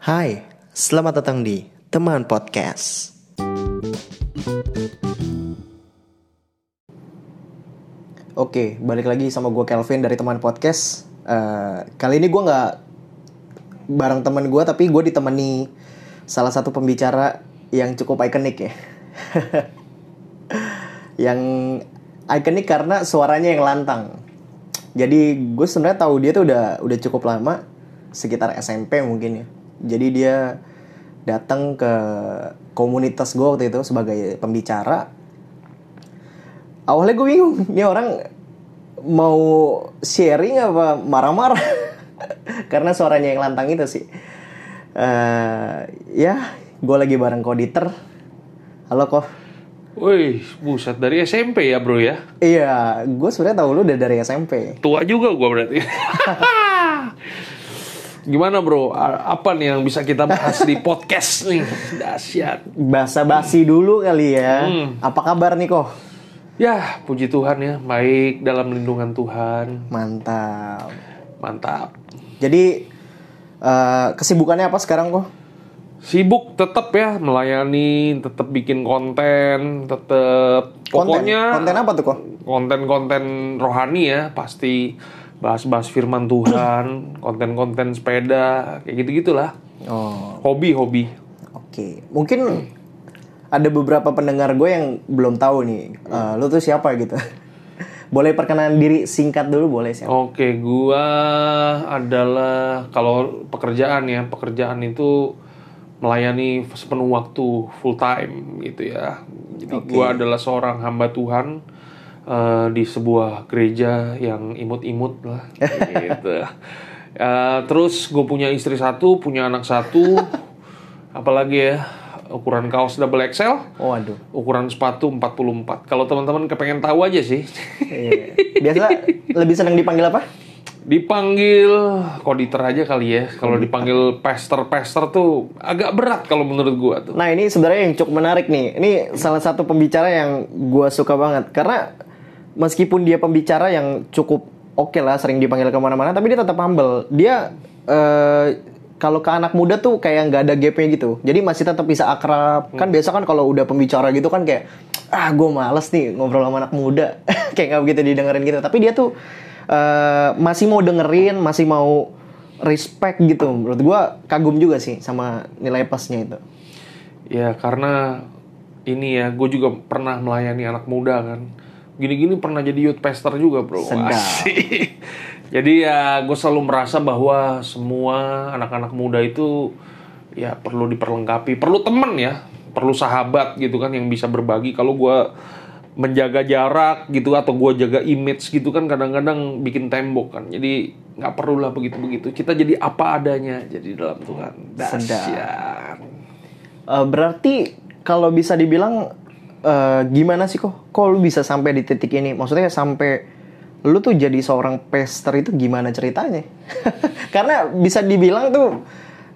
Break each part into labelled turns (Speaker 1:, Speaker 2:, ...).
Speaker 1: Hai, selamat datang di Teman Podcast. Oke, balik lagi sama gue Kelvin dari Teman Podcast. Eh, kali ini gue nggak bareng temen gue, tapi gue ditemani salah satu pembicara yang cukup ikonik ya. yang ikonik karena suaranya yang lantang. Jadi gue sebenarnya tahu dia tuh udah udah cukup lama, sekitar SMP mungkin ya. Jadi dia datang ke komunitas gue waktu itu sebagai pembicara. Awalnya gue bingung, ini orang mau sharing apa marah-marah? Karena suaranya yang lantang itu sih. Eh, ya, gue lagi bareng Koditer. Halo kok.
Speaker 2: Wih, buset dari SMP ya bro ya?
Speaker 1: Iya, gue sebenarnya tahu lu udah dari SMP.
Speaker 2: Tua juga gua berarti. Gimana bro? Apa nih yang bisa kita bahas di podcast nih? Dahsyat.
Speaker 1: Basa-basi dulu kali ya.
Speaker 2: Hmm.
Speaker 1: Apa kabar nih kok?
Speaker 2: Ya, puji Tuhan ya, baik dalam lindungan Tuhan.
Speaker 1: Mantap.
Speaker 2: Mantap.
Speaker 1: Jadi eh, kesibukannya apa sekarang kok?
Speaker 2: Sibuk tetap ya melayani, tetap bikin konten, tetap
Speaker 1: Konten?
Speaker 2: pokoknya
Speaker 1: Konten apa tuh kok?
Speaker 2: konten-konten rohani ya pasti bahas-bahas firman Tuhan, konten-konten sepeda, kayak gitu-gitulah.
Speaker 1: Oh,
Speaker 2: Hobi-hobi.
Speaker 1: oke. Mungkin ada beberapa pendengar gue yang belum tahu nih, eh, lu tuh siapa gitu. boleh perkenalan diri singkat dulu boleh siapa?
Speaker 2: Oke, gua adalah kalau pekerjaan ya, pekerjaan itu melayani sepenuh waktu full time gitu ya. Jadi gua adalah seorang hamba Tuhan eh, di sebuah gereja yang imut-imut lah gitu. Eh, terus gue punya istri satu, punya anak satu, apalagi ya ukuran kaos double XL,
Speaker 1: Oh, aduh.
Speaker 2: ukuran sepatu 44. Kalau teman-teman kepengen tahu aja sih.
Speaker 1: Iya. Biasa lebih senang dipanggil apa?
Speaker 2: Dipanggil koditer aja kali ya. Kalau dipanggil pester-pester tuh agak berat kalau menurut gua tuh.
Speaker 1: Nah ini sebenarnya yang cukup menarik nih. Ini salah satu pembicara yang gue suka banget karena meskipun dia pembicara yang cukup oke lah, sering dipanggil ke mana-mana, tapi dia tetap humble. Dia eh, kalau ke anak muda tuh kayak nggak ada gapnya gitu. Jadi masih tetap bisa akrab. Kan biasa kan kalau udah pembicara gitu kan kayak ah gue males nih ngobrol sama anak muda. kayak nggak begitu didengerin gitu. Tapi dia tuh eh, masih mau dengerin, masih mau respect gitu. Menurut gue kagum juga sih sama nilai plusnya itu.
Speaker 2: Ya karena ini ya, gue juga pernah melayani anak muda kan. Gini-gini pernah jadi youth pester juga bro.
Speaker 1: Sedap.
Speaker 2: Jadi ya gue selalu merasa bahwa semua anak-anak muda itu ya perlu diperlengkapi, perlu temen ya, perlu sahabat gitu kan yang bisa berbagi. Kalau gue menjaga jarak gitu atau gue jaga image gitu kan kadang-kadang bikin tembok kan. Jadi nggak perlu lah begitu-begitu. Kita jadi apa adanya jadi dalam Tuhan. Dahsyat.
Speaker 1: Eh, berarti kalau bisa dibilang eh, gimana sih kok? Kok lu bisa sampai di titik ini? Maksudnya sampai lu tuh jadi seorang pester itu gimana ceritanya? Karena bisa dibilang tuh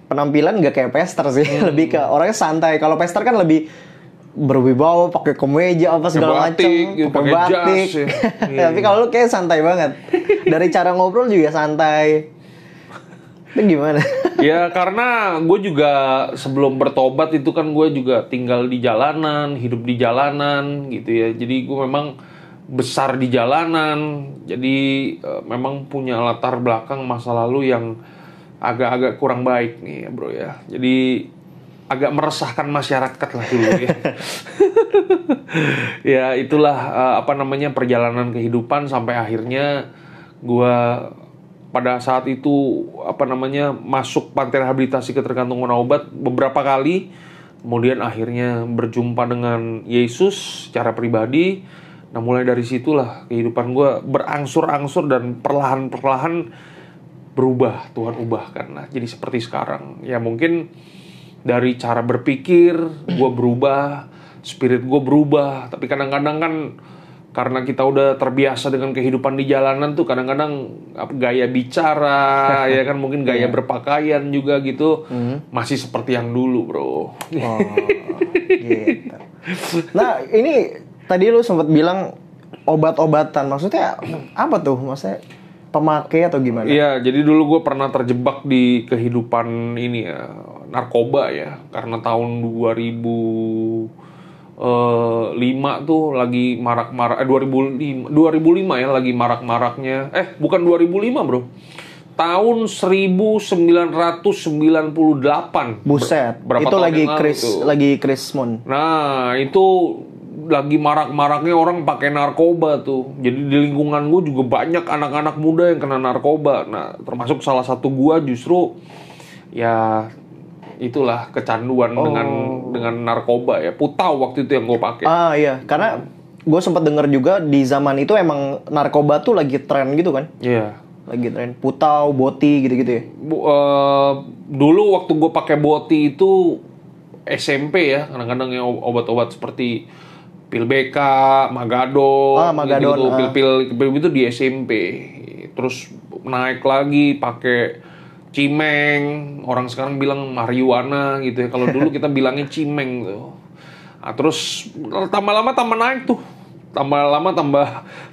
Speaker 1: penampilan gak kayak pester sih, lebih ke orangnya santai. Kalau pester kan lebih berwibawa, pakai kemeja apa segala
Speaker 2: batik,
Speaker 1: macam,
Speaker 2: gitu, pakai jas ya.
Speaker 1: Tapi kalau lu kayak santai banget. Dari cara ngobrol juga santai. Itu gimana?
Speaker 2: Ya karena gue juga sebelum bertobat itu kan gue juga tinggal di jalanan, hidup di jalanan gitu ya. Jadi gue memang besar di jalanan. Jadi eh, memang punya latar belakang masa lalu yang agak-agak kurang baik nih ya bro ya. Jadi agak meresahkan masyarakat lah dulu ya. ya itulah eh, apa namanya perjalanan kehidupan sampai akhirnya gua pada saat itu apa namanya masuk pantai rehabilitasi ketergantungan obat beberapa kali. Kemudian akhirnya berjumpa dengan Yesus secara pribadi. Nah mulai dari situlah kehidupan gua berangsur-angsur dan perlahan-perlahan berubah Tuhan ubahkan. Nah jadi seperti sekarang. Ya mungkin dari cara berpikir gue berubah spirit gue berubah. Tapi kadang-kadang kan karena kita udah terbiasa dengan kehidupan di jalanan tuh kadang-kadang gaya bicara ya kan mungkin gaya berpakaian juga gitu masih seperti yang dulu bro
Speaker 1: Oh, gitu. Nah, ini tadi lu sempat bilang obat-obatan. Maksudnya apa tuh? Maksudnya pemakai atau gimana?
Speaker 2: Iya, jadi dulu gue pernah terjebak di kehidupan ini ya narkoba ya, karena tahun 2005 tuh lagi marak-marak eh 2005 2005 ya lagi marak-maraknya eh bukan 2005 bro tahun 1998
Speaker 1: Buset.
Speaker 2: Berapa
Speaker 1: itu
Speaker 2: tahun
Speaker 1: lagi Chris
Speaker 2: tuh?
Speaker 1: lagi Chris Moon.
Speaker 2: Nah, itu lagi marak-maraknya orang pakai narkoba tuh. Jadi di lingkungan gue juga banyak anak-anak muda yang kena narkoba. Nah, termasuk salah satu gua justru ya itulah kecanduan dengan dengan narkoba ya. Putau waktu itu yang gue pakai.
Speaker 1: Ah iya, karena gue sempat denger juga di zaman itu emang narkoba tuh lagi tren gitu kan?
Speaker 2: Iya.
Speaker 1: Lagi tren putau, boti gitu-gitu ya.
Speaker 2: Bu- eh, dulu waktu gue pakai boti itu SMP ya, kadang-kadang yang ob- obat-obat seperti pil BK, Magadon,
Speaker 1: Ah, Magadon, ah.
Speaker 2: pil-pil pil itu di SMP. Terus naik lagi pakai cimeng, orang sekarang bilang marijuana gitu ya. Kalau dulu kita bilangnya cimeng tuh. Nah, terus tambah lama tambah naik tuh. Tambah lama tambah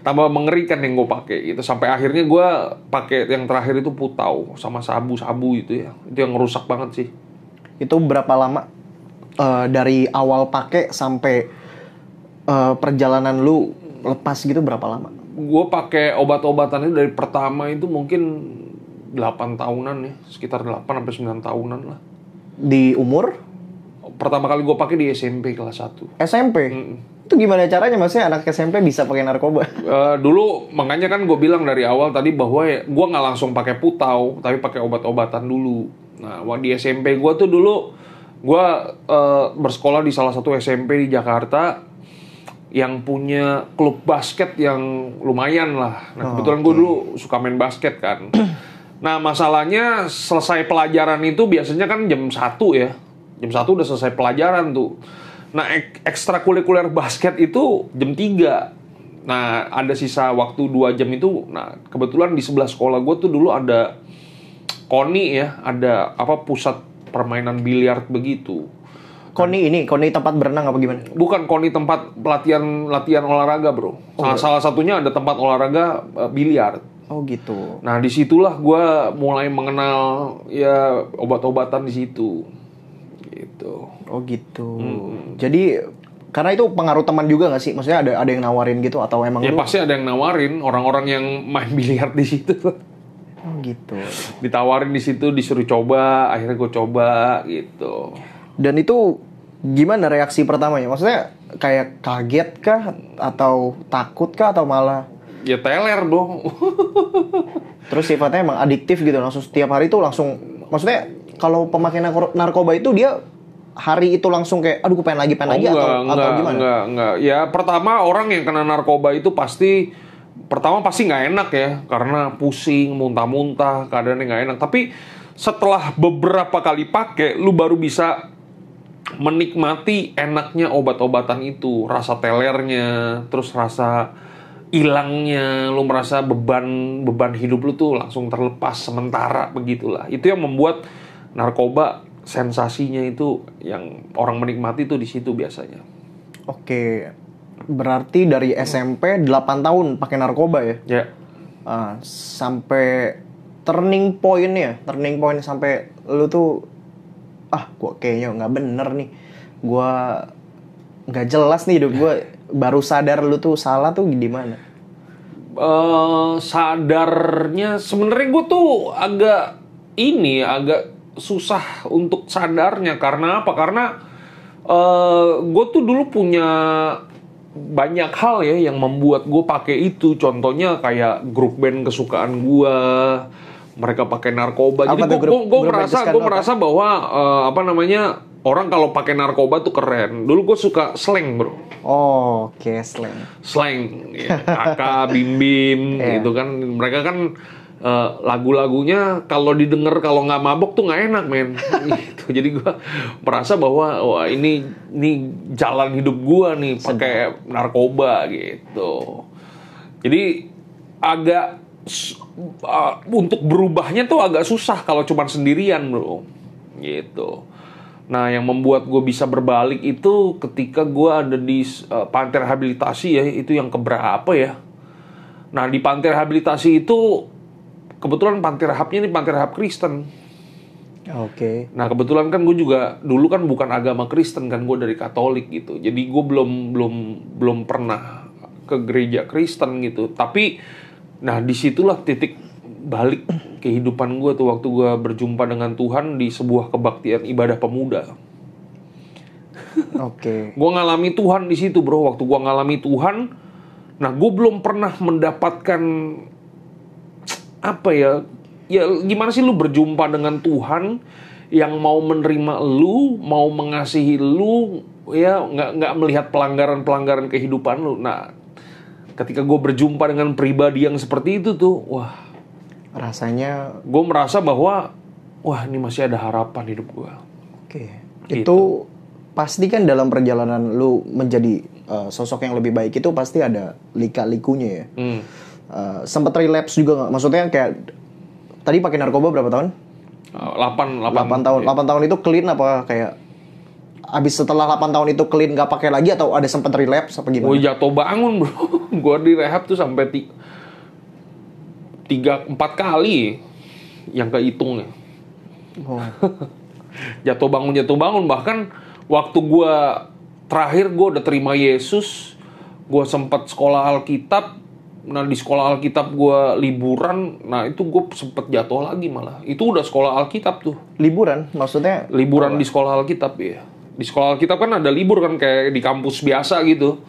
Speaker 2: tambah mengerikan yang gue pakai gitu. Sampai akhirnya gue pakai yang terakhir itu putau sama sabu-sabu itu ya. Itu yang ngerusak banget sih.
Speaker 1: Itu berapa lama eh, dari awal pakai sampai eh, perjalanan lu lepas gitu berapa lama?
Speaker 2: Gue pakai obat-obatan itu dari pertama itu mungkin 8 tahunan ya, sekitar 8 sampai 9 tahunan lah.
Speaker 1: Di umur
Speaker 2: Pertama kali gue pakai di SMP kelas 1.
Speaker 1: SMP. Itu gimana caranya maksudnya anak SMP bisa pakai narkoba?
Speaker 2: Eh, dulu makanya kan gue bilang dari awal tadi bahwa ya, gue nggak langsung pakai putau tapi pakai obat-obatan dulu nah di SMP gue tuh dulu gue eh, bersekolah di salah satu SMP di Jakarta yang punya klub basket yang lumayan lah nah kebetulan gue dulu suka main basket kan nah masalahnya selesai pelajaran itu biasanya kan jam 1 ya jam 1 udah selesai pelajaran tuh nah ek- ekstrakurikuler basket itu jam 3 Nah, ada sisa waktu 2 jam itu. Nah, kebetulan di sebelah sekolah gue tuh dulu ada koni ya, ada apa pusat permainan biliar begitu.
Speaker 1: Koni ini, koni tempat berenang apa gimana?
Speaker 2: Bukan koni tempat pelatihan latihan olahraga, bro. Salah, salah satunya ada tempat olahraga eh, biliar.
Speaker 1: Oh gitu.
Speaker 2: Nah, di situlah gue mulai mengenal ya obat-obatan di situ. Gitu.
Speaker 1: Oh gitu. Jadi karena itu pengaruh teman juga nggak sih? Maksudnya ada ada yang nawarin gitu atau emang
Speaker 2: Ya
Speaker 1: lu?
Speaker 2: pasti ada yang nawarin orang-orang yang main biliar di situ.
Speaker 1: Oh gitu.
Speaker 2: ditawarin di situ disuruh coba akhirnya gue coba gitu
Speaker 1: Dan itu gimana reaksi pertamanya? Maksudnya kayak kaget kah atau takut kah atau malah
Speaker 2: ya teler dong
Speaker 1: terus sifatnya emang adiktif gitu langsung setiap hari itu langsung maksudnya kalau pemakai narko- narkoba itu dia hari itu langsung kayak aduh gue pengen lagi pengen lagi atau atau
Speaker 2: enggak,
Speaker 1: gimana?
Speaker 2: enggak, enggak. Ya pertama orang yang kena narkoba itu pasti pertama pasti nggak enak ya karena pusing, muntah-muntah, keadaannya nggak enak. Tapi setelah beberapa kali pakai, lu baru bisa menikmati enaknya obat-obatan itu, rasa telernya, terus rasa hilangnya, lu merasa beban beban hidup lu tuh langsung terlepas sementara begitulah. Itu yang membuat narkoba sensasinya itu yang orang menikmati tuh di situ biasanya.
Speaker 1: Oke. Berarti dari SMP 8 tahun pakai narkoba ya?
Speaker 2: Ya.
Speaker 1: Ah, sampai turning point-nya, turning point sampai lu tuh ah gua kayaknya nggak bener nih. Gua nggak jelas nih hidup gua baru sadar lu tuh salah tuh di mana?
Speaker 2: eh sadarnya sebenarnya gue tuh agak ini agak susah untuk sadarnya. Karena apa? Karena eh gue tuh dulu punya banyak hal ya yang membuat gue pakai itu. Contohnya kayak grup band kesukaan gue mereka pakai narkoba.
Speaker 1: Apa
Speaker 2: jadi gue merasa gue merasa bahwa eh, apa namanya orang kalau pakai narkoba tuh keren. Dulu gue suka slang bro.
Speaker 1: Oh, oke slang.
Speaker 2: slang ya, kakak bim bim
Speaker 1: Iya.
Speaker 2: gitu kan. Mereka kan eh, lagu-lagunya kalau didengar kalau nggak mabok tuh nggak enak men. Gitu. Jadi gua merasa bahwa wah ini ini jalan hidup gua nih pakai narkoba gitu. Jadi agak uh, untuk berubahnya tuh agak susah kalau cuman sendirian bro. Gitu nah yang membuat gue bisa berbalik itu ketika gue ada di uh, pantai rehabilitasi ya itu yang keberapa ya nah di pantai rehabilitasi itu kebetulan panti rehapnya ini panti rehab Kristen.
Speaker 1: Oke.
Speaker 2: Nah kebetulan kan gue juga dulu kan bukan agama Kristen kan gue dari Katolik gitu. Jadi gue belum belum belum pernah ke gereja Kristen gitu. Tapi nah di situlah titik balik kehidupan gue tuh waktu gue berjumpa dengan Tuhan di sebuah kebaktian ibadah pemuda.
Speaker 1: Oke.
Speaker 2: Gue ngalami Tuhan di situ bro. Waktu gue ngalami Tuhan, nah gue belum pernah mendapatkan apa ya? Ya gimana sih lu berjumpa dengan Tuhan yang mau menerima lu, mau mengasihi lu, ya nggak nggak melihat pelanggaran-pelanggaran kehidupan lu. Nah, ketika gue berjumpa dengan pribadi yang seperti itu tuh, wah,
Speaker 1: Rasanya
Speaker 2: gue merasa bahwa wah ini masih ada harapan hidup gue.
Speaker 1: oke.
Speaker 2: Gitu.
Speaker 1: Itu pasti kan dalam perjalanan lu menjadi uh, sosok yang lebih baik itu pasti ada lika-likunya ya.
Speaker 2: Hmm.
Speaker 1: Uh, sempat relapse juga nggak? Maksudnya kayak tadi pakai narkoba berapa tahun?
Speaker 2: 8,
Speaker 1: 8 tahun. 8 tahun itu clean apa kayak abis setelah 8 tahun itu clean nggak pakai lagi atau ada sempat relapse apa gimana?
Speaker 2: Gue jatuh bangun bro. gue di rehab tuh sampai tiga empat kali yang kehitungnya.
Speaker 1: Oh.
Speaker 2: Jatuh bangun jatuh bangun bahkan waktu gue terakhir gue udah terima Yesus, gue sempat sekolah Alkitab. Nah di sekolah Alkitab gue liburan, nah itu gue sempet jatuh lagi malah. Itu udah sekolah Alkitab tuh.
Speaker 1: Liburan maksudnya
Speaker 2: liburan di sekolah Alkitab ya. Di sekolah Alkitab kan ada libur kan kayak di kampus biasa gitu.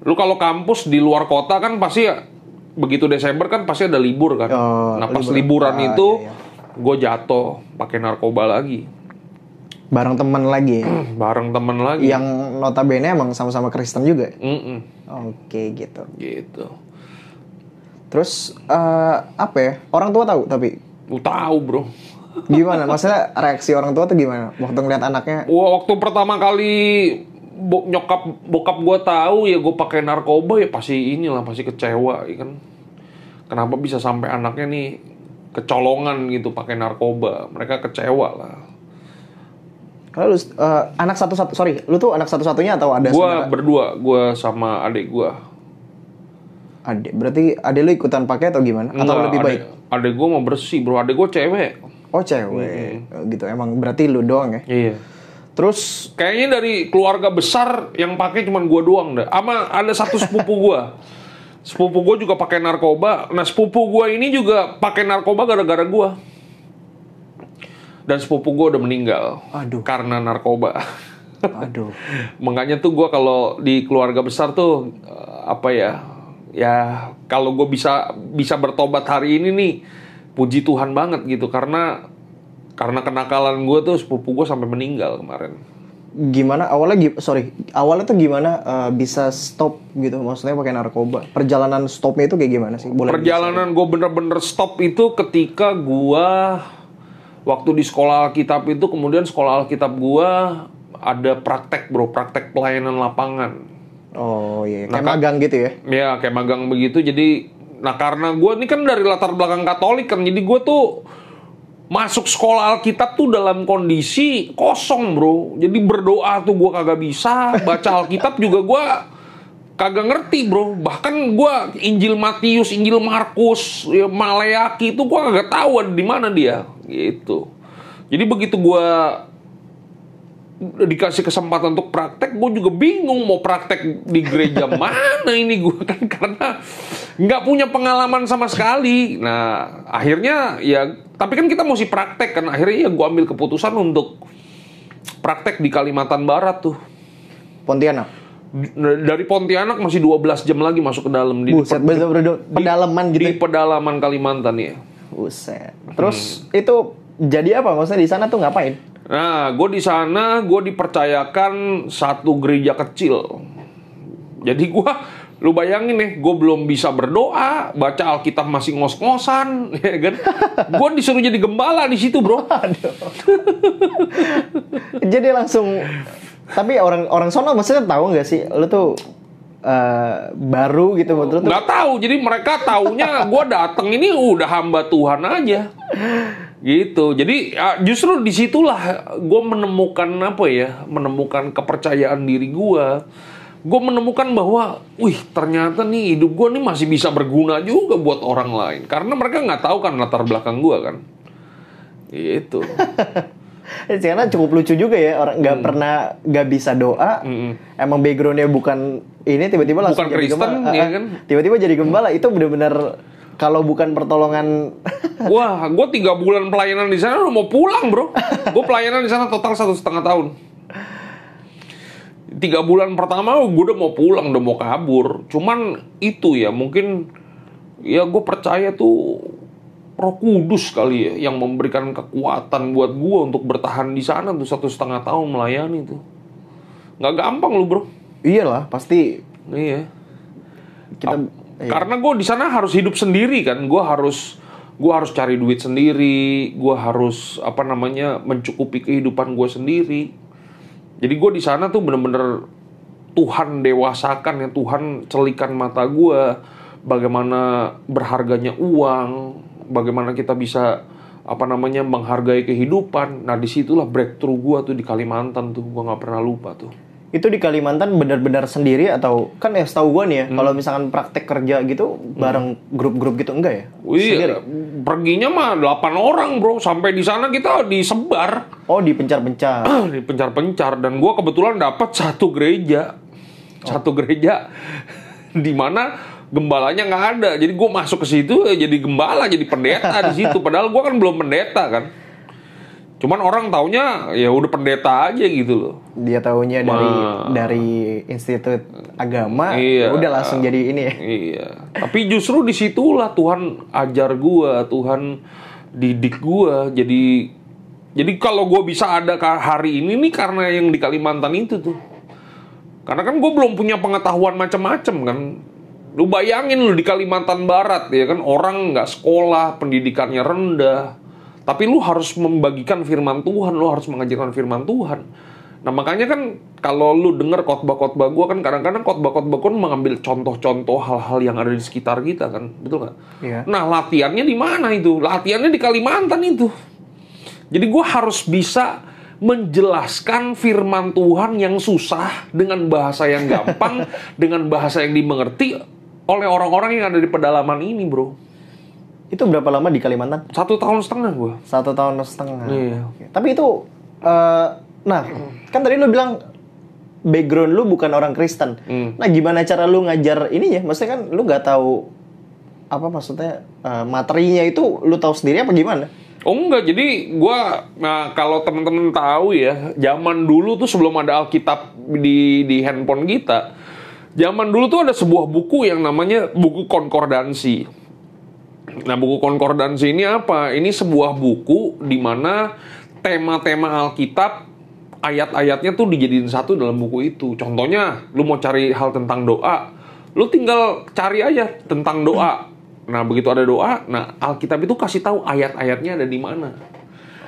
Speaker 2: Lu kalau kampus di luar kota kan pasti ya, begitu Desember kan pasti ada libur kan.
Speaker 1: Oh,
Speaker 2: nah pas
Speaker 1: liburan.
Speaker 2: liburan,
Speaker 1: Ah,
Speaker 2: itu
Speaker 1: iya,
Speaker 2: gue jatuh pakai narkoba lagi
Speaker 1: bareng teman lagi ya?
Speaker 2: bareng temen lagi.
Speaker 1: yang notabene emang sama-sama Kristen juga. ya?
Speaker 2: Mm-mm,
Speaker 1: Oke gitu.
Speaker 2: gitu.
Speaker 1: Terus eh, apa ya? Orang tua tahu tapi
Speaker 2: Lu tahu bro.
Speaker 1: gimana? Maksudnya reaksi orang tua tuh gimana? Waktu ngeliat anaknya
Speaker 2: Wah, waktu pertama kali bo- nyokap bokap gue tahu ya gue pakai narkoba ya pasti inilah pasti kecewa ya kan. Kenapa bisa sampai anaknya nih kecolongan gitu pakai narkoba? Mereka kecewa lah.
Speaker 1: Kalau lu eh, anak satu-satu, sorry, lu tuh anak satu-satunya atau ada
Speaker 2: Gue berdua, gue sama adik gue.
Speaker 1: Adik. Berarti adik lu ikutan pakai atau gimana? Atau lebih baik?
Speaker 2: Adik gue mau bersih bro, adik gue cewek.
Speaker 1: Oh cewek, gitu. Emang berarti lu doang ya.
Speaker 2: Iya.
Speaker 1: Terus
Speaker 2: Kayaknya dari keluarga besar yang pakai cuman gue doang deh. Ama ada satu sepupu gue. Sepupu gue juga pakai narkoba. Nah sepupu gue ini juga pakai narkoba gara-gara gue. Dan sepupu gue udah meninggal
Speaker 1: Aduh.
Speaker 2: karena narkoba.
Speaker 1: aduh.
Speaker 2: Makanya tuh gue kalau di keluarga besar tuh eh, apa ya? Ya kalau gue bisa bisa bertobat hari ini nih, puji Tuhan banget gitu karena karena kenakalan gue tuh sepupu gue sampai meninggal kemarin.
Speaker 1: Gimana awalnya sorry, awalnya tuh gimana eh, bisa stop gitu? Maksudnya pakai narkoba. Perjalanan stopnya itu kayak gimana sih? Boleh
Speaker 2: Perjalanan gue bener-bener stop itu ketika gue waktu di sekolah Alkitab itu kemudian sekolah Alkitab gue ada praktek bro, praktek pelayanan lapangan.
Speaker 1: Oh iya,
Speaker 2: Nah,
Speaker 1: kayak
Speaker 2: Kak-
Speaker 1: magang gitu ya.
Speaker 2: Ya kayak magang begitu jadi nah karena gue ini kan dari latar belakang Katolik kan jadi gue tuh masuk sekolah Alkitab tuh dalam kondisi kosong bro. Jadi berdoa tuh gue kagak bisa baca Alkitab juga gue kagak ngerti bro. Bahkan gue Injil Matius Injil Markus ya, Maleaki itu gue kagak tahu di mana dia gitu. Jadi begitu gue dikasih kesempatan untuk praktek, gue juga bingung mau praktek di gereja mana ini gue kan karena nggak punya pengalaman sama sekali. Nah akhirnya ya, tapi kan kita mesti praktek kan. Akhirnya ya gue ambil keputusan untuk praktek di Kalimantan Barat tuh.
Speaker 1: Pontianak.
Speaker 2: D- Dari Pontianak masih 12 jam lagi masuk ke dalam di,
Speaker 1: Buset, bener pedalaman gitu.
Speaker 2: di pedalaman Kalimantan ya.
Speaker 1: Buset. Terus itu jadi apa? Maksudnya di sana tuh ngapain?
Speaker 2: Nah, gue di sana gue dipercayakan satu gereja kecil. Jadi gue, lu bayangin nih, gue belum bisa berdoa, baca Alkitab masih ngos-ngosan, ya kan? gue disuruh jadi gembala di situ, bro.
Speaker 1: Jadi langsung tapi orang orang sono maksudnya tahu nggak sih lu tuh eh, baru gitu menurut
Speaker 2: Nggak tahu, jadi mereka taunya gue dateng ini udah hamba Tuhan aja. Gitu. Jadi ya, justru di situlah gue menemukan apa ya, menemukan kepercayaan diri gue gue menemukan bahwa, wih ternyata nih hidup gue nih masih bisa berguna juga buat orang lain. Karena mereka nggak tahu kan latar belakang gue kan. Itu.
Speaker 1: Eh, Karena cukup lucu juga ya orang nggak
Speaker 2: Hmm.
Speaker 1: pernah nggak bisa doa. Emang backgroundnya bukan ini tiba-tiba langsung
Speaker 2: Bukan
Speaker 1: jadi
Speaker 2: Kristen,
Speaker 1: gembala.
Speaker 2: ya kan?
Speaker 1: Tiba-tiba jadi gembala itu bener-bener kalau bukan pertolongan
Speaker 2: Wah, gue tiga bulan pelayanan di sana udah mau pulang bro. Gue pelayanan di sana total satu setengah tahun. Tiga bulan pertama gue udah mau pulang, udah mau kabur. Cuman itu ya mungkin ya gue percaya tuh Roh Kudus kali ya yang memberikan kekuatan buat gue untuk bertahan di sana tuh satu setengah tahun melayani tuh. Nggak gampang lu bro.
Speaker 1: iyalah pasti
Speaker 2: Iya.
Speaker 1: kita iya.
Speaker 2: Karena gue di sana harus hidup sendiri kan, gue harus gue harus cari duit sendiri, gue harus apa namanya mencukupi kehidupan gue sendiri. Jadi gue di sana tuh bener-bener Tuhan dewasakan ya, Tuhan celikan mata gue, bagaimana berharganya uang, bagaimana kita bisa apa namanya menghargai kehidupan. Nah di situlah breakthrough gue tuh di Kalimantan tuh, gue nggak pernah lupa tuh.
Speaker 1: Itu di Kalimantan benar-benar sendiri atau kan ya setahu gua nih ya
Speaker 2: Hmm.
Speaker 1: kalau misalkan praktek kerja gitu bareng grup-grup gitu enggak ya?
Speaker 2: Wih, perginya mah 8 orang bro, sampai di sana kita disebar.
Speaker 1: Oh di pencar-pencar.
Speaker 2: di pencar-pencar dan gua kebetulan dapat satu gereja. Satu gereja di mana gembalanya nggak ada. Jadi gua masuk ke situ jadi gembala jadi pendeta di situ. Padahal gua kan belum pendeta kan cuman orang taunya ya udah pendeta aja gitu loh
Speaker 1: Dia tahunya dari
Speaker 2: Ma-
Speaker 1: dari institut agama,
Speaker 2: Iya.
Speaker 1: udah langsung jadi ini ya.
Speaker 2: Iya. Tapi justru di situlah Tuhan ajar gua, Tuhan didik gua. Jadi jadi kalau gua bisa ada hari ini nih karena yang di Kalimantan itu tuh. Karena kan gue belum punya pengetahuan macam-macam kan. Lu bayangin lu di Kalimantan Barat ya kan orang nggak sekolah, pendidikannya rendah. Tapi lu harus membagikan firman Tuhan, lu harus mengajarkan firman Tuhan. Nah makanya kan kalau lu denger khotbah-khotbah gue kan kadang-kadang khotbah-khotbah gue mengambil contoh-contoh hal-hal yang ada di sekitar kita kan, betul nggak?
Speaker 1: Iya.
Speaker 2: Nah latihannya di mana itu? Latihannya di Kalimantan itu. Jadi gue harus bisa menjelaskan firman Tuhan yang susah dengan bahasa yang gampang, dengan bahasa yang dimengerti oleh orang-orang yang ada di pedalaman ini, bro.
Speaker 1: Itu berapa lama di Kalimantan?
Speaker 2: Satu tahun setengah gue.
Speaker 1: Satu tahun setengah.
Speaker 2: Iya.
Speaker 1: Oke. Tapi itu, eh, nah kan tadi lu bilang background lu bukan orang Kristen.
Speaker 2: Hmm.
Speaker 1: Nah gimana cara lu ngajar ini ya? Maksudnya kan lu nggak tahu apa maksudnya eh, materinya itu lu tahu sendiri apa gimana?
Speaker 2: Oh enggak, jadi gua nah kalau teman-teman tahu ya, zaman dulu tuh sebelum ada Alkitab di di handphone kita, zaman dulu tuh ada sebuah buku yang namanya buku konkordansi. Nah, buku konkordansi ini apa? Ini sebuah buku di mana tema-tema Alkitab ayat-ayatnya tuh dijadiin satu dalam buku itu. Contohnya, lu mau cari hal tentang doa, lu tinggal cari aja tentang doa. Nah, begitu ada doa, nah Alkitab itu kasih tahu ayat-ayatnya ada di mana.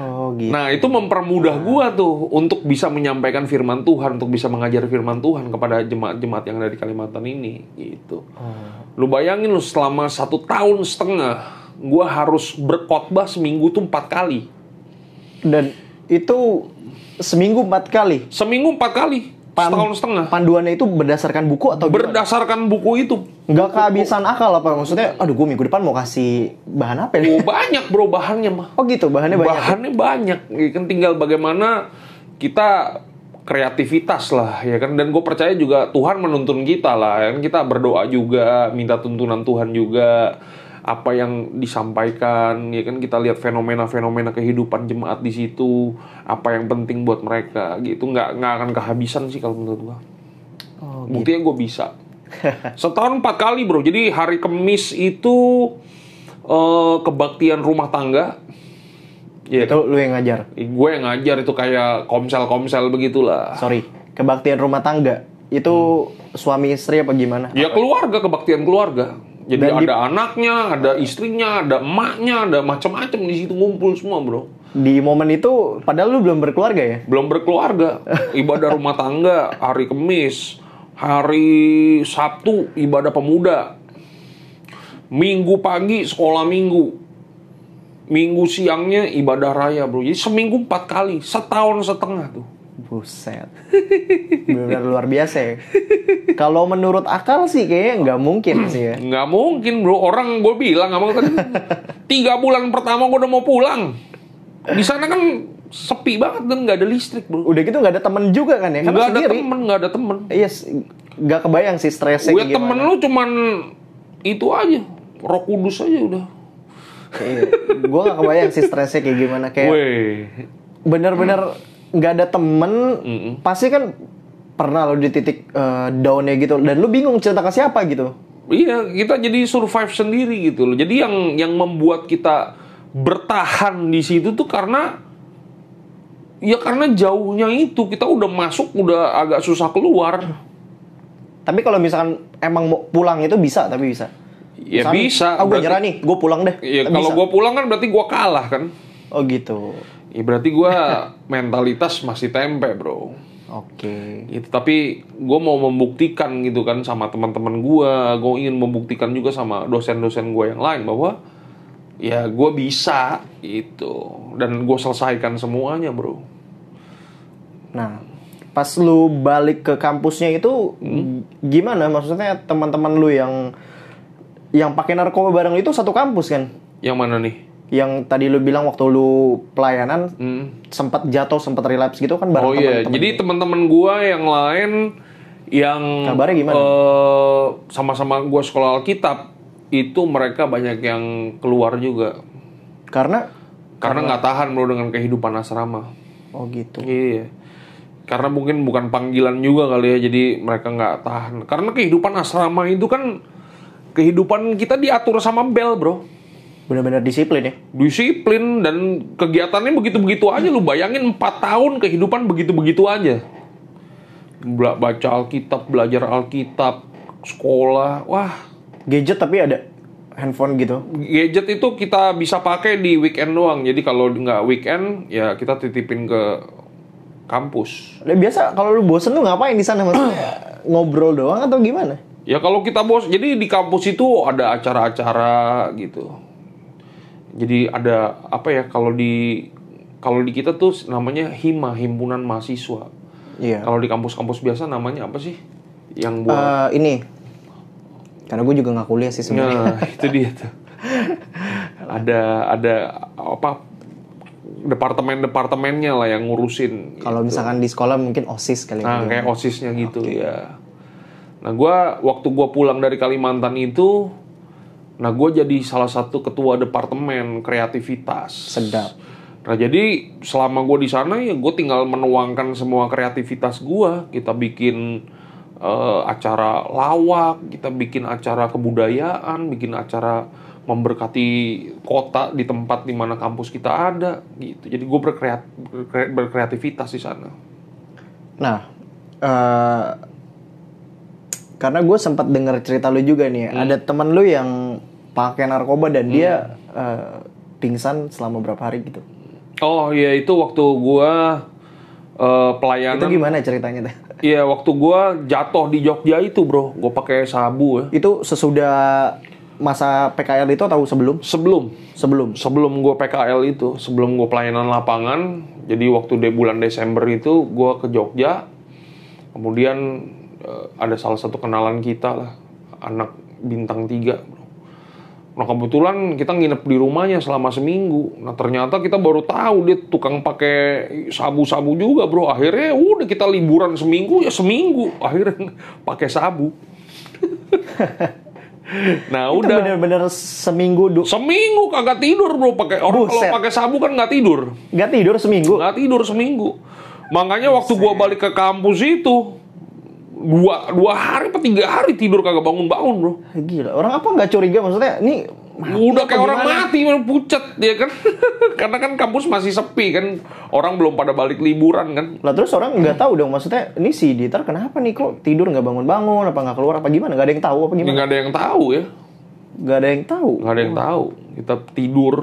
Speaker 1: Oh gitu.
Speaker 2: Nah, itu mempermudah gua tuh untuk bisa menyampaikan firman Tuhan, untuk bisa mengajar firman Tuhan kepada jemaat-jemaat yang ada di Kalimantan ini, gitu. Lu bayangin lu selama satu tahun setengah, gua harus berkhotbah seminggu tuh empat kali.
Speaker 1: Dan itu seminggu empat kali.
Speaker 2: Seminggu empat kali,
Speaker 1: Pan-
Speaker 2: setahun setengah.
Speaker 1: Panduannya itu berdasarkan buku atau gimana?
Speaker 2: Berdasarkan buku itu.
Speaker 1: Nggak kehabisan akal apa maksudnya? Aduh, gue minggu depan mau kasih bahan apa ya?
Speaker 2: Oh, banyak bro bahannya mah.
Speaker 1: Oh gitu, bahannya banyak.
Speaker 2: Bahannya banyak. Ya kan tinggal bagaimana kita kreativitas lah ya kan dan gue percaya juga Tuhan menuntun kita lah ya kan kita berdoa juga minta tuntunan Tuhan juga apa yang disampaikan ya kan kita lihat fenomena-fenomena kehidupan jemaat di situ apa yang penting buat mereka gitu. Nggak nggak akan kehabisan sih kalau menurut gua.
Speaker 1: Oh,
Speaker 2: buktinya gue bisa. Setahun empat kali bro. Jadi hari Kamis itu eh, kebaktian rumah tangga. Ya
Speaker 1: itu lu yang ngajar.
Speaker 2: gue yang ngajar. Itu kayak komsel-komsel begitulah.
Speaker 1: Sorry, kebaktian rumah tangga. Itu suami istri apa gimana?
Speaker 2: ya keluarga. Kebaktian keluarga jadi
Speaker 1: Dan di-
Speaker 2: ada anaknya ada istrinya ada emaknya ada macam-macam di situ ngumpul semua bro.
Speaker 1: Di momen itu padahal lu belum berkeluarga ya?
Speaker 2: belum berkeluarga. Ibadah rumah tangga hari Kamis hari Sabtu ibadah pemuda. Minggu pagi sekolah minggu. Minggu siangnya ibadah raya bro. Jadi seminggu empat kali setahun setengah tuh
Speaker 1: Buset. Benar luar biasa ya. Kalau menurut akal sih kayaknya nggak mungkin sih ya.
Speaker 2: Nggak mungkin bro, orang gue bilang sama kan tiga bulan pertama gue udah mau pulang. Di sana kan sepi banget dan nggak ada listrik bro.
Speaker 1: Udah gitu nggak ada temen juga kan ya? Karena
Speaker 2: Nggak ada
Speaker 1: sendiri.
Speaker 2: temen, nggak ada temen.
Speaker 1: Iya, s- nggak kebayang sih stresnya
Speaker 2: Gue temen lu cuman itu aja, roh kudus aja udah.
Speaker 1: Iya. Gue nggak kebayang sih stresnya kayak gimana. Kayak
Speaker 2: Weh,
Speaker 1: bener-bener nggak ada temen. Pasti kan pernah lo di titik eh, downnya gitu. Dan lu bingung cerita ke siapa gitu.
Speaker 2: Iya, kita jadi survive sendiri gitu loh. Jadi yang yang membuat kita bertahan di situ tuh karena ya karena jauhnya itu kita udah masuk udah agak susah keluar.
Speaker 1: Tapi kalau misalkan emang mau pulang itu bisa, tapi bisa.
Speaker 2: Ya
Speaker 1: Misalkan,
Speaker 2: bisa.
Speaker 1: Ah, gue nyerah nih, gue pulang deh.
Speaker 2: Ya, kalau gue pulang kan berarti gue kalah kan.
Speaker 1: Oh gitu.
Speaker 2: Ya berarti gue mentalitas masih tempe bro.
Speaker 1: Oke.
Speaker 2: Gitu. Tapi gue mau membuktikan gitu kan sama teman-teman gue. Gue ingin membuktikan juga sama dosen-dosen gue yang lain bahwa ya gue bisa gitu. Dan gue selesaikan semuanya bro.
Speaker 1: Nah, pas lu balik ke kampusnya itu gimana? Maksudnya teman-teman lu yang yang pakai narkoba bareng itu satu kampus kan?
Speaker 2: Yang mana nih?
Speaker 1: Yang tadi lu bilang waktu lu pelayanan
Speaker 2: Hmm.
Speaker 1: sempat jatuh, sempat relapse gitu kan bareng
Speaker 2: Oh iya,
Speaker 1: teman-teman.
Speaker 2: jadi teman-teman gue yang lain yang
Speaker 1: Kabarnya gimana?
Speaker 2: eh, sama-sama gue sekolah Alkitab itu mereka banyak yang keluar juga
Speaker 1: Karena
Speaker 2: karena nggak tahan bro dengan kehidupan asrama.
Speaker 1: oh gitu.
Speaker 2: Iya. Karena mungkin bukan panggilan juga kali ya, jadi mereka nggak tahan. Karena kehidupan asrama itu kan kehidupan kita diatur sama bel, bro.
Speaker 1: Benar-benar disiplin ya.
Speaker 2: Disiplin dan kegiatannya begitu-begitu aja. Lu bayangin 4 tahun kehidupan begitu-begitu aja. Bela- Baca Alkitab, belajar Alkitab, sekolah, wah.
Speaker 1: Gadget tapi ada handphone gitu.
Speaker 2: Gadget itu kita bisa pakai di weekend doang. Jadi kalau nggak weekend, ya kita titipin ke kampus.
Speaker 1: Biasa kalau lu bosen lu ngapain di sana maksudnya? Ngobrol doang atau gimana?
Speaker 2: Ya kalau kita bos, jadi di kampus itu ada acara-acara gitu. Jadi ada apa ya kalau di kalau di kita tuh namanya hima himpunan mahasiswa.
Speaker 1: Iya.
Speaker 2: Kalau di kampus-kampus biasa namanya apa sih? Yang buat
Speaker 1: Eh, ini karena gue juga nggak kuliah sih sebenarnya.
Speaker 2: Nah, itu dia tuh. ada ada apa departemen-departemennya lah yang ngurusin.
Speaker 1: Kalau misalkan di sekolah mungkin osis kali
Speaker 2: Nah,
Speaker 1: ya.
Speaker 2: kayak OSISnya gitu ya. Nah, gua waktu gua pulang dari Kalimantan itu nah gua jadi salah satu ketua departemen kreativitas.
Speaker 1: Sedap.
Speaker 2: Nah, jadi selama gue di sana ya gue tinggal menuangkan semua kreativitas gua. Kita bikin eh, acara lawak, kita bikin acara kebudayaan, bikin acara memberkati kota di tempat di mana kampus kita ada gitu. Jadi gue berkreat, berkre- berkreativitas di sana.
Speaker 1: Nah, eh karena gue sempat dengar cerita lu juga nih,
Speaker 2: Hmm.
Speaker 1: ada temen lu yang pakai narkoba dan dia eh, pingsan selama berapa hari gitu.
Speaker 2: Oh iya itu waktu gua
Speaker 1: Itu
Speaker 2: pelayanan.
Speaker 1: gimana ceritanya teh?
Speaker 2: Iya waktu gua jatuh di Jogja itu bro, gua pakai sabu ya.
Speaker 1: Itu sesudah masa PKL itu atau sebelum?
Speaker 2: Sebelum
Speaker 1: Sebelum.
Speaker 2: sebelum gue PKL itu, sebelum gue pelayanan lapangan, jadi waktu di bulan Desember itu gue ke Jogja, kemudian eh, ada salah satu kenalan kita lah, anak bintang tiga. bro. Nah kebetulan kita nginep di rumahnya selama seminggu. Nah ternyata kita baru tahu dia tukang pakai sabu-sabu juga bro. Akhirnya udah kita liburan seminggu ya seminggu. Akhirnya pakai sabu. nah
Speaker 1: Itu
Speaker 2: udah.
Speaker 1: bener-bener seminggu du-
Speaker 2: Seminggu kagak tidur bro pakai orang kalau
Speaker 1: Buset.
Speaker 2: pakai sabu kan nggak tidur,
Speaker 1: nggak tidur seminggu.
Speaker 2: nggak tidur seminggu. Makanya waktu gua balik ke kampus itu dua dua hari atau tiga hari tidur kagak bangun bangun bro.
Speaker 1: Gila, orang apa nggak curiga maksudnya? Ini mati
Speaker 2: Udah
Speaker 1: apa
Speaker 2: kayak orang
Speaker 1: gimana?
Speaker 2: mati pucat ya kan. Karena kan kampus masih sepi kan, orang belum pada balik liburan kan.
Speaker 1: Lah terus orang nggak tahu dong maksudnya ini si Dieter kenapa nih kok tidur nggak bangun-bangun apa nggak keluar apa gimana nggak ada yang tahu apa gimana
Speaker 2: Nggak ada yang tahu ya,
Speaker 1: nggak ada yang tahu
Speaker 2: nggak ada yang tahu. Kita tidur.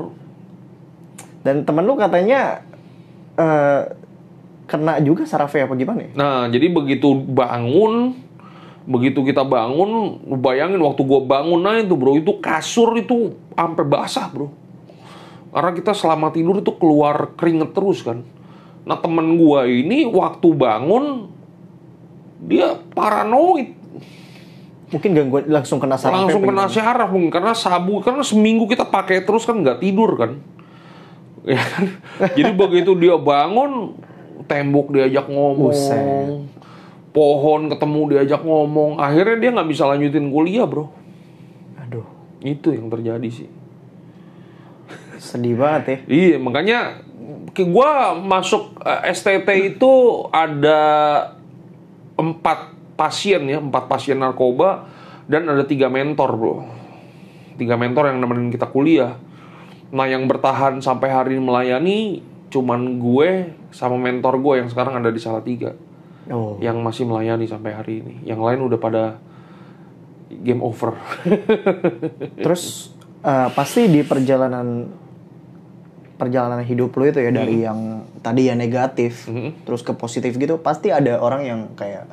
Speaker 1: dan temen lu katanya eh kena juga sarafnya apa gimana ya?
Speaker 2: Nah, jadi begitu bangun, begitu kita bangun, bayangin waktu gua bangun aja tuh bro, itu kasur itu sampai basah bro. Karena kita selama tidur itu keluar keringet terus kan. Nah temen gua ini waktu bangun dia paranoid,
Speaker 1: Mungkin gangguan langsung kena saraf.
Speaker 2: langsung kena syaraf mungkin karena sabu karena seminggu kita pakai terus kan nggak tidur kan, ya kan. Jadi begitu dia bangun tembok diajak ngomong,
Speaker 1: Buset.
Speaker 2: pohon ketemu diajak ngomong, akhirnya dia nggak bisa lanjutin kuliah bro.
Speaker 1: Aduh,
Speaker 2: Itu yang terjadi sih.
Speaker 1: sedih banget ya.
Speaker 2: Iya, makanya ke gua masuk eh, STT itu ada empat pasien ya, empat pasien narkoba dan ada tiga mentor bro. Tiga mentor yang nemenin kita kuliah. Nah yang bertahan sampai hari ini melayani cuman gue sama mentor gue yang sekarang ada di Salatiga
Speaker 1: Oh,
Speaker 2: yang masih melayani sampai hari ini. Yang lain udah pada game over.
Speaker 1: terus eh, pasti di perjalanan perjalanan hidup lu itu ya dari yang tadi ya negatif
Speaker 2: Mhm.
Speaker 1: terus ke positif gitu pasti ada orang yang kayak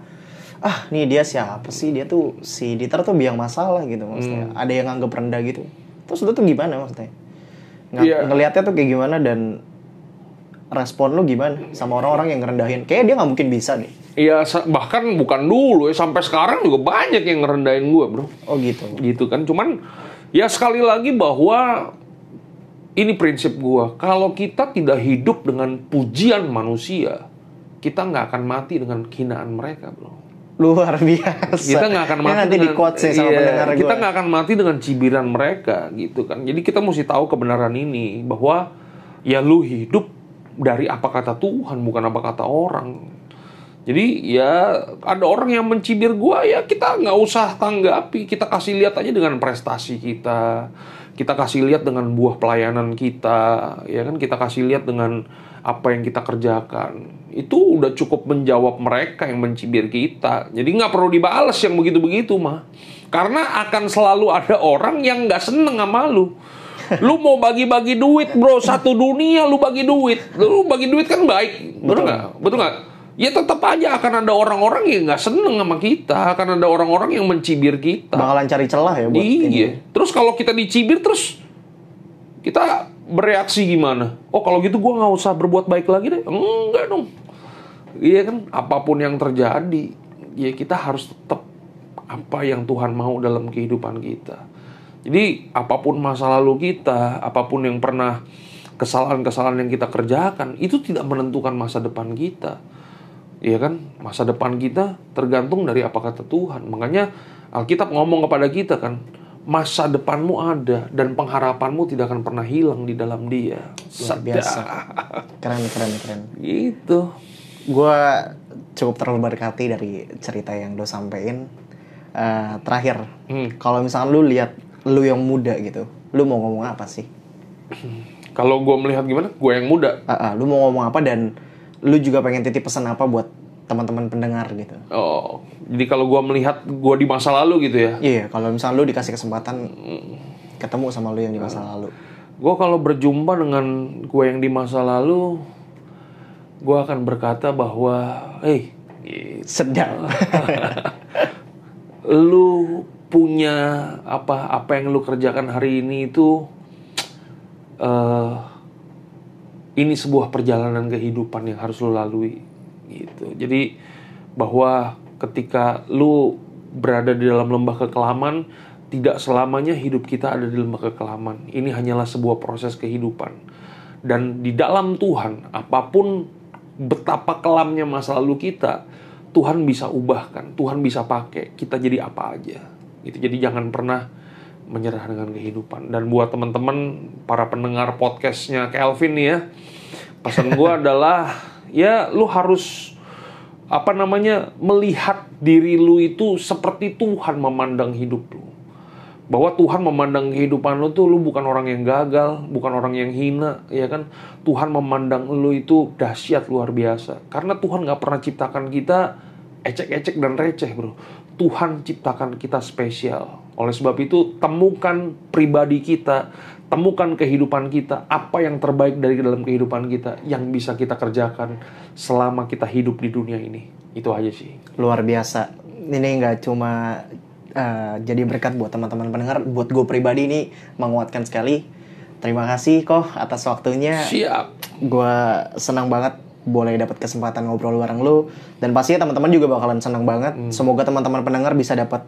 Speaker 1: ah nih dia siapa sih dia tuh si Dieter tuh biang masalah gitu maksudnya ada yang nganggep rendah gitu terus lu tuh gimana maksudnya Ng
Speaker 2: Iya.
Speaker 1: ngelihatnya tuh kayak gimana dan respon lu gimana sama orang-orang yang ngerendahin kayaknya dia nggak mungkin bisa nih
Speaker 2: Iya, bahkan bukan dulu ya, sampai sekarang juga banyak yang ngerendahin gue, bro.
Speaker 1: oh gitu
Speaker 2: Gitu kan, cuman ya sekali lagi bahwa ini prinsip gue, kalau kita tidak hidup dengan pujian manusia, kita nggak akan mati dengan kehinaan mereka, bro.
Speaker 1: luar biasa
Speaker 2: Kita nggak akan mati
Speaker 1: nanti di
Speaker 2: dengan
Speaker 1: nih sama
Speaker 2: iya,
Speaker 1: pendengar
Speaker 2: kita nggak akan mati dengan cibiran mereka, gitu kan. Jadi kita mesti tahu kebenaran ini bahwa ya lu hidup dari apa kata Tuhan, bukan apa kata orang. Jadi ya ada orang yang mencibir gua ya kita nggak usah tanggapi, kita kasih lihat aja dengan prestasi kita, kita kasih lihat dengan buah pelayanan kita, ya kan kita kasih lihat dengan apa yang kita kerjakan. Itu udah cukup menjawab mereka yang mencibir kita. Jadi nggak perlu dibales yang begitu-begitu mah, karena akan selalu ada orang yang nggak seneng sama lu. Lu mau bagi-bagi duit bro satu dunia lu bagi duit, lu bagi duit kan baik, betul nggak? Betul nggak? Ya tetap aja akan ada orang-orang yang nggak seneng sama kita, akan ada orang-orang yang mencibir kita.
Speaker 1: bakalan cari celah ya buat ini.
Speaker 2: Iya. Terus kalau kita dicibir terus kita bereaksi gimana? Oh kalau gitu gua nggak usah berbuat baik lagi deh. Enggak dong. Iya kan, apa pun yang terjadi, ya kita harus tetap apa yang Tuhan mau dalam kehidupan kita. Jadi apa pun masa lalu kita, apa pun yang pernah kesalahan-kesalahan yang kita kerjakan, itu tidak menentukan masa depan kita. Iya kan? Masa depan kita tergantung dari apa kata Tuhan. Makanya Alkitab ngomong kepada kita kan, masa depanmu ada dan pengharapanmu tidak akan pernah hilang di dalam Dia.
Speaker 1: Luar biasa. Keren, keren, keren.
Speaker 2: Gitu.
Speaker 1: Gue cukup terberkati dari cerita yang lo sampein. Eh, terakhir,
Speaker 2: Hmm.
Speaker 1: kalau misalkan lu lihat lu yang muda gitu, lu mau ngomong apa sih?
Speaker 2: Kalau gue melihat gimana, gue yang muda.
Speaker 1: Ah, ah, lu mau ngomong apa dan lu juga pengen titip pesan apa buat teman-teman pendengar gitu?
Speaker 2: Oh, jadi kalau gue melihat gue di masa lalu gitu ya.
Speaker 1: Iya, kalau misalkan lu dikasih kesempatan ketemu sama lu yang di masa lalu.
Speaker 2: Gue kalau berjumpa dengan gue yang di masa lalu, gue akan berkata bahwa, hey,
Speaker 1: Sedap.
Speaker 2: lu punya apa apa yang lu kerjakan hari ini itu eh ini sebuah perjalanan kehidupan yang harus lu lalui gitu. Jadi bahwa ketika lu berada di dalam lembah kekelaman tidak selamanya hidup kita ada di lembah kekelaman. Ini hanyalah sebuah proses kehidupan. Dan di dalam Tuhan apa pun betapa kelamnya masa lalu kita Tuhan bisa ubahkan Tuhan bisa pakai kita jadi apa aja gitu jadi jangan pernah menyerah dengan kehidupan dan buat teman-teman para pendengar podcastnya Kelvin nih ya pesan gue adalah ya lu harus apa namanya melihat diri lu itu seperti Tuhan memandang hidup lu bahwa Tuhan memandang kehidupan lu tuh lu bukan orang yang gagal, bukan orang yang hina, ya kan? Tuhan memandang lu itu dahsyat luar biasa. Karena Tuhan nggak pernah ciptakan kita ecek-ecek dan receh, bro. Tuhan ciptakan kita spesial. Oleh sebab itu, temukan pribadi kita, temukan kehidupan kita, apa yang terbaik dari dalam kehidupan kita yang bisa kita kerjakan selama kita hidup di dunia ini. Itu aja sih.
Speaker 1: Luar biasa. Ini nggak cuma uh, jadi berkat buat teman-teman pendengar, buat gue pribadi ini menguatkan sekali. Terima kasih kok atas waktunya.
Speaker 2: Siap.
Speaker 1: Gue senang banget boleh dapat kesempatan ngobrol bareng lu dan pastinya teman-teman juga bakalan senang banget. Semoga teman-teman pendengar bisa dapat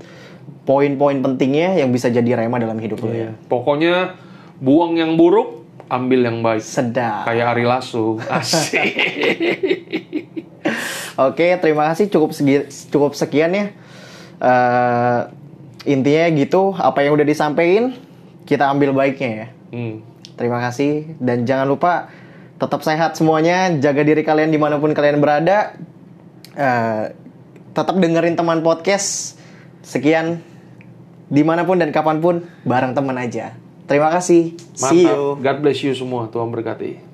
Speaker 1: poin-poin pentingnya yang bisa jadi rema dalam hidup lu ya.
Speaker 2: Pokoknya buang yang buruk, ambil yang baik.
Speaker 1: Sedap.
Speaker 2: Kayak Ari Lasso. Asik.
Speaker 1: Oke, terima kasih cukup segi, cukup sekian ya. Eh, intinya gitu, apa yang udah disampaikan kita ambil baiknya ya.
Speaker 2: Hmm.
Speaker 1: Terima kasih dan jangan lupa tetap sehat semuanya, jaga diri kalian di mana pun kalian berada. Eh, tetap dengerin teman podcast. Sekian di mana pun dan kapan pun bareng teman aja. Terima kasih. See you.
Speaker 2: Mantap. God bless you semua. Tuhan berkati.